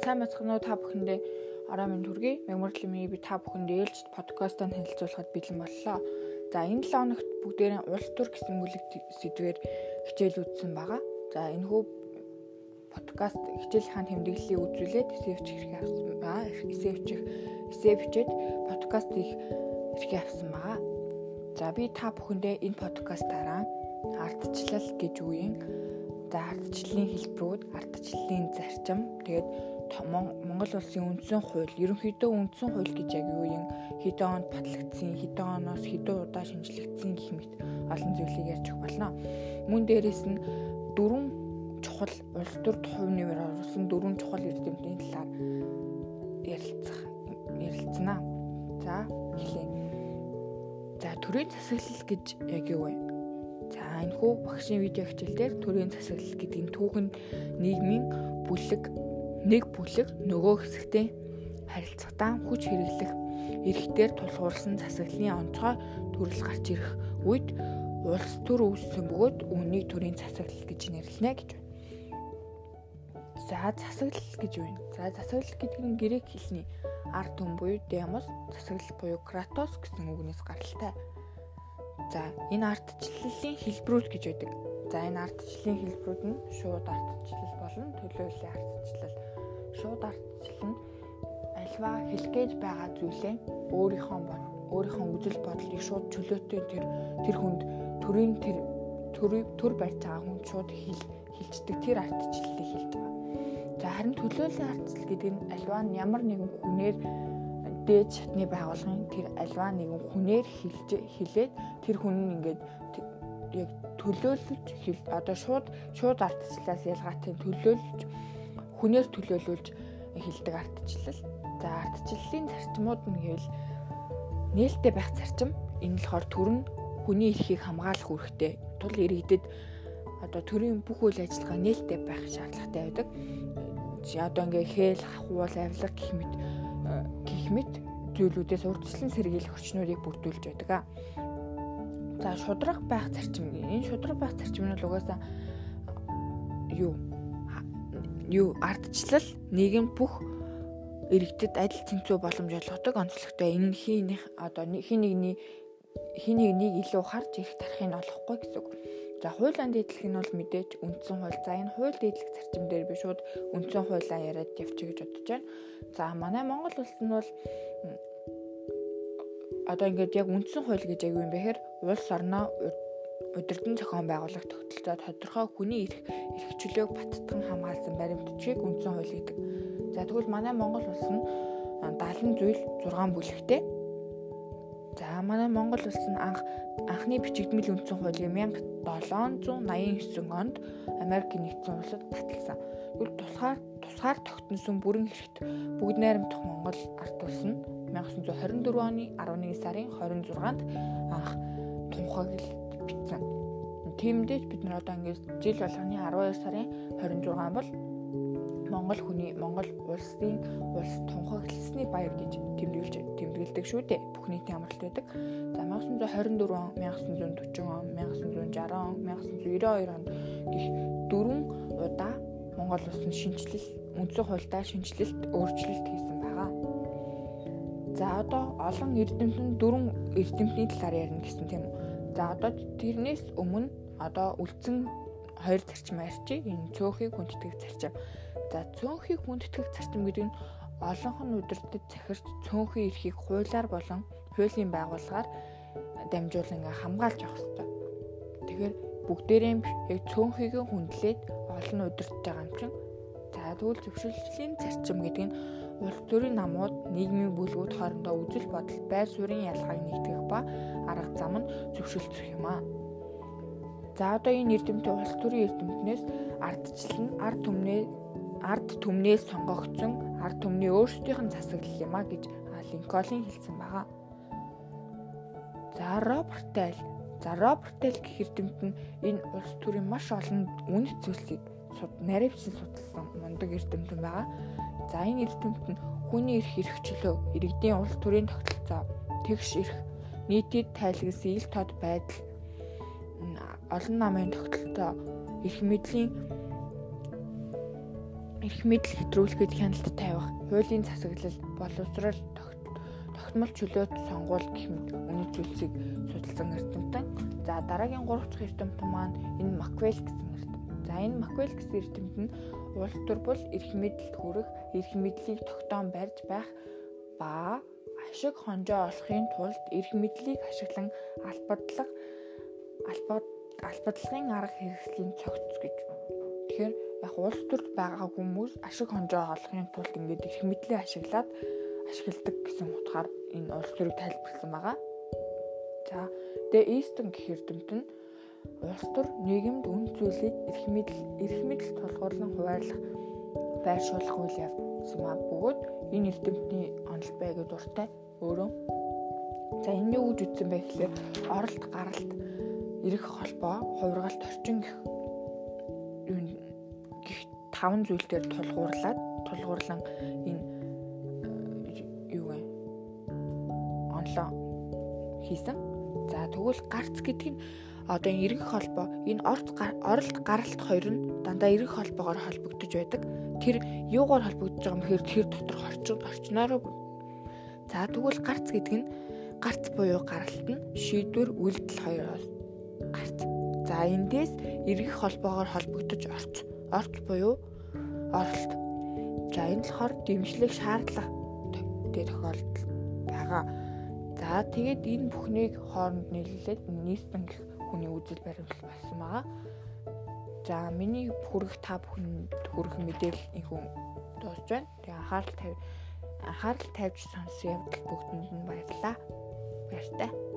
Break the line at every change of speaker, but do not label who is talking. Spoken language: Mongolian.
сайн бацхан уу та бүхэндээ орой минь хүргэе. Мегморлимийн би та бүхэндээ ээлж подкастаа танилцуулахад бэлэн боллоо. За энэ 7 хоногт бүгдээрээ улс төр гэсэн бүлэг сэдвээр хичээл үзсэн байгаа. За энэ хүү подкаст хичээл хаан тэмдэглэлийг үзүүлээд эсэвч хэрэг авсан байгаа. Эсэвч эсэвчэд подкаст их хэрэг авсан байгаа. За би та бүхэндээ энэ подкастаараа ардчлал гэж юм За ардчлалын хэлбэрүүд, ардчлалын зарчим, тэгээд Монгол улсын үндсэн хууль, ерөнхийдөө үндсэн хууль гэж яг юу юм хэдэн онд батлагдсан, хэдэн оноос хэдэн удаа шинжлэгдсэн гэх мэт олон зүйлийг ярьж өгөх болно. Мөн дээрэс нь дөрвөн чухал улс төр хувь нэмэр оруулсан дөрвөн чухал эрдэмтний талаар ярилцах ярилцсанаа. За эхлэе. За төрийн засаглал гэж яг юу вэ? За энэ хүү багшийн видео хичээл дээр төрийн засаглал гэдэг нь түүхэнд нийгмийн бүлэг нэг бүлэг нөгөө хэсэгтэй харилцагтаа хүч хэрэглэх эрхтээр тулгуурласан засаглалын онцгой төрөл гарч ирэх үед улс төр үүссэн бөгөөд үүнийг төрийн засаглал гэж нэрлэнэ гэж байна. За засаглал гэж байна. За засаглал гэдэг нь грек хэлний ард түмэн буюу дemos засаглал буюу кратос гэсэн үгнээс гаралтай. За энэ ардчлалын хэлбэрүүд гэж байдаг. За энэ ардчлалын хэлбэрүүд нь шууд ардчлал болон төлөөллийн ардчлал. Шууд ардчлал нь альва хэлгээд байгаа зүйлээ өөрийнхөө бод өөрийнхөө үзэл бодлыг шууд чөлөөтэй тэр тэр хүнд төрийн тэр төр барьж байгаа хүн шууд хэл хилчдэг тэр ардчлалыг хэлж байгаа. За харин төлөөллийн ардчлал гэдэг нь альва нь ямар нэгэн хүнээр дээд шатны байгууллагын тэр альва нэгэн хүнээр хилж хилээд тэр хүн нь ингээд яг төлөөлөлж хил одоо шууд шууд ардчлалаас ялгаатай төлөөлж хүнээр төлөөлүүлж хилдэг ардчлал. За ардчлалын зарчмууд нь гэвэл нээлттэй байх зарчим энэ л хор төр нь хүний эрхийг хамгаалах үүрэгтэй тул иргэдэд одоо төрийн бүх үйл ажиллагаа нээлттэй байх шаардлагатай байдаг. Одоо ингээ хээл, хахуул, авилга гэх мэт гэх мэт зүйлүүдээс урдчлан сэргийлэх орчнуудыг бүрдүүлж байдаг. За шудраг байх зарчим. Энэ шудраг байх зарчим нь угаасаа юу юу ардчлал нийгэм бүх иргэдэд адил тэнцүү боломж олгодог онцлогтой. Энэ хийнх одоо хин нэгний хин нэгнийг илүү харж ирэх тарахыг олохгүй гэсэн үг. За хуулийн дэдлэг нь бол мэдээж үндсэн хууль. За энэ хууль дэдлэг зарчим дээр би шууд үндсэн хуулиа яриад явчих гэж бодож байна. За манай Монгол улс нь бол одоо ингээд яг үндсэн хууль гэж яг юу юм бэ гэхээр улс орноо удирдан зохион байгуулах тогтолцоо тодорхой хүний эрх эрхчлөөг баттган хамгаалсан баримтчийг үндсэн хууль гэдэг. За тэгвэл манай Монгол улс нь 70 зүйл 6 бүлэгтэй За манай Монгол улс нь анх анхны бичигдмэл үндсэн хуулийг 1789 онд Америк нэгдсэн улсад баталсан. Тэгвэл тусгаар тусгаар тогтносон бүрэн хэрэгт бүгд найрамдах Монгол ард улс нь 1924 оны 11 сарын 26-нд анх тунхаглал бичсэн. Тиймдээ бид нар одоо ингээд жил болгоны 12 сарын 26 бол Монгол хүний Монгол улсын улс тунхагласны баяр гэж тэмдэглэж тэмдэглэдэг шүү дээ. Бүх нийтийн амралт байдаг. За 1924 он, 1940 он, 1960 он, 1992 онд гих дөрвөн удаа Монгол улсын шинжилэл үндсэн хуультай шинжилэлт өөрчлөлт хийсэн байгаа. За одоо олон эрдэмтэн дөрвөн эрдэмтний талаар ярина гэсэн тийм үү. За одоо тэрнээс өмнө одоо үлдсэн хоёр зарчим ярьчих. Энэ цөөхийг хүндэтгэх зарчим. За цөөнхийг хүндэтгэх зарчим гэдэг нь олонх нь удирдах захирч цөөнхийн эрхийг хуулиар болон хуулийн байгууллагаар дамжуулан ингээ хамгаалж авах хэрэгтэй. Тэгэхээр бүгдээрээ яг цөөнхийг хүндлээд олон удирдах байгаа юм чинь. За тэгвэл зөвшөөрлөлийн зарчим гэдэг нь улс төрийн намууд нийгмийн бүлгүүд хоорондоо үзэл бодол байр суурийн ялгааг нэгтгэх ба арга зам нь зөвшөөрөх юм аа. За одоо энэ эрдэмтэн улс төрийн эрдэмтнээс ардчлал нь ард түмнээ ард түмнээс сонгогдсон ард түмний өөрсдийнх нь засаглал юм а гэж Линкольн хэлсэн байгаа. За Роберт Тайл. За Роберт Тайл гэх эрдэмт нь энэ улс төрийн маш олон үнэт зүйлсийг наривчсан судалсан мундаг эрдэмтэн байгаа. За энэ эрдэмт нь хүний эрх эрхчлөө, иргэдийн улс төрийн тогтолцоо, тэгш эрх, нийтэд тайлгсан ил тод байдал, олон намын тогтолцоо, эрх мэдлийн эрх мэдэл хэтрүүлэхэд хяналт тавих, хуулийн засаглал, боловсрол тогтмол чөлөөт сонгуул гэх мэт үнэт зүйлсийг судалсан эрдэмтэн. За дараагийн 3 дахь эрдэмтэн маань энэ Маквел гэсэн эрдэмтэн. За энэ Маквел гэсэн эрдэмтэн нь улс төр бол эрх мэдэлд хүрэх, эрх мэдлийг тогтоон барьж байх ба ашиг хонжоо олохын тулд эрх мэдлийг ашиглан албадлах албад албадлагын арга хэрэгслийн цогц гэж. Тэгэхээр яг улс төрд байгаа хүмүүс ашиг хонжоо олохын тулд ингээд эрх мэдлээ ашиглаад ашигладаг гэсэн утгаар энэ улс төрийг тайлбарласан байгаа. За тэгээ Easton гэх эрдэмт нь улс төр нийгэмд үн зүйлийг эрх мэдэл эрх мэдэл тулгуурлан хуваарлах байршуулах үйл явдсан маа бөгөөд энэ эрдэмтний онол бай гэдэг дуртай өөрөө. За энэ юу гэж үтсэн бэ гэхээр оролт гаралт эрэх холбоо хувиргалт орчин гэх таван зүйл дээр тулгуурлаад тулгуурлан энэ юу вэ онлоо хийсэн. За тэгвэл гарц гэдэг нь одоо эргэх холбоо энэ орц оролт гаралт хоёр нь дандаа эргэх холбоогоор холбогдож байдаг. Тэр юугаар холбогдож байгаа юм хэрэг тэр доторх орчин орчноор За тэгвэл гарц гэдэг нь гарц буюу гаралт нь шийдвэр үйлдэл хоёроос гарц. За эндээс эргэх холбоогоор холбогдож орц. Орц буюу оролт. За энэ болохоор дэмжлэг шаардлага тохиолдол байгаа. За тэгээд энэ бүхнийг хооронд нийлүүлээд нийслэн гэх хүний үзэл баримтлал болсон байгаа. За миний хүрэх та бүхэнд хүрэх мэдээлэл инхүү дуусж байна. Тэгээ анхаарал тавь анхаарал тавьж сонсон явдал бүгдэнд нь баярлалаа. Баяртай.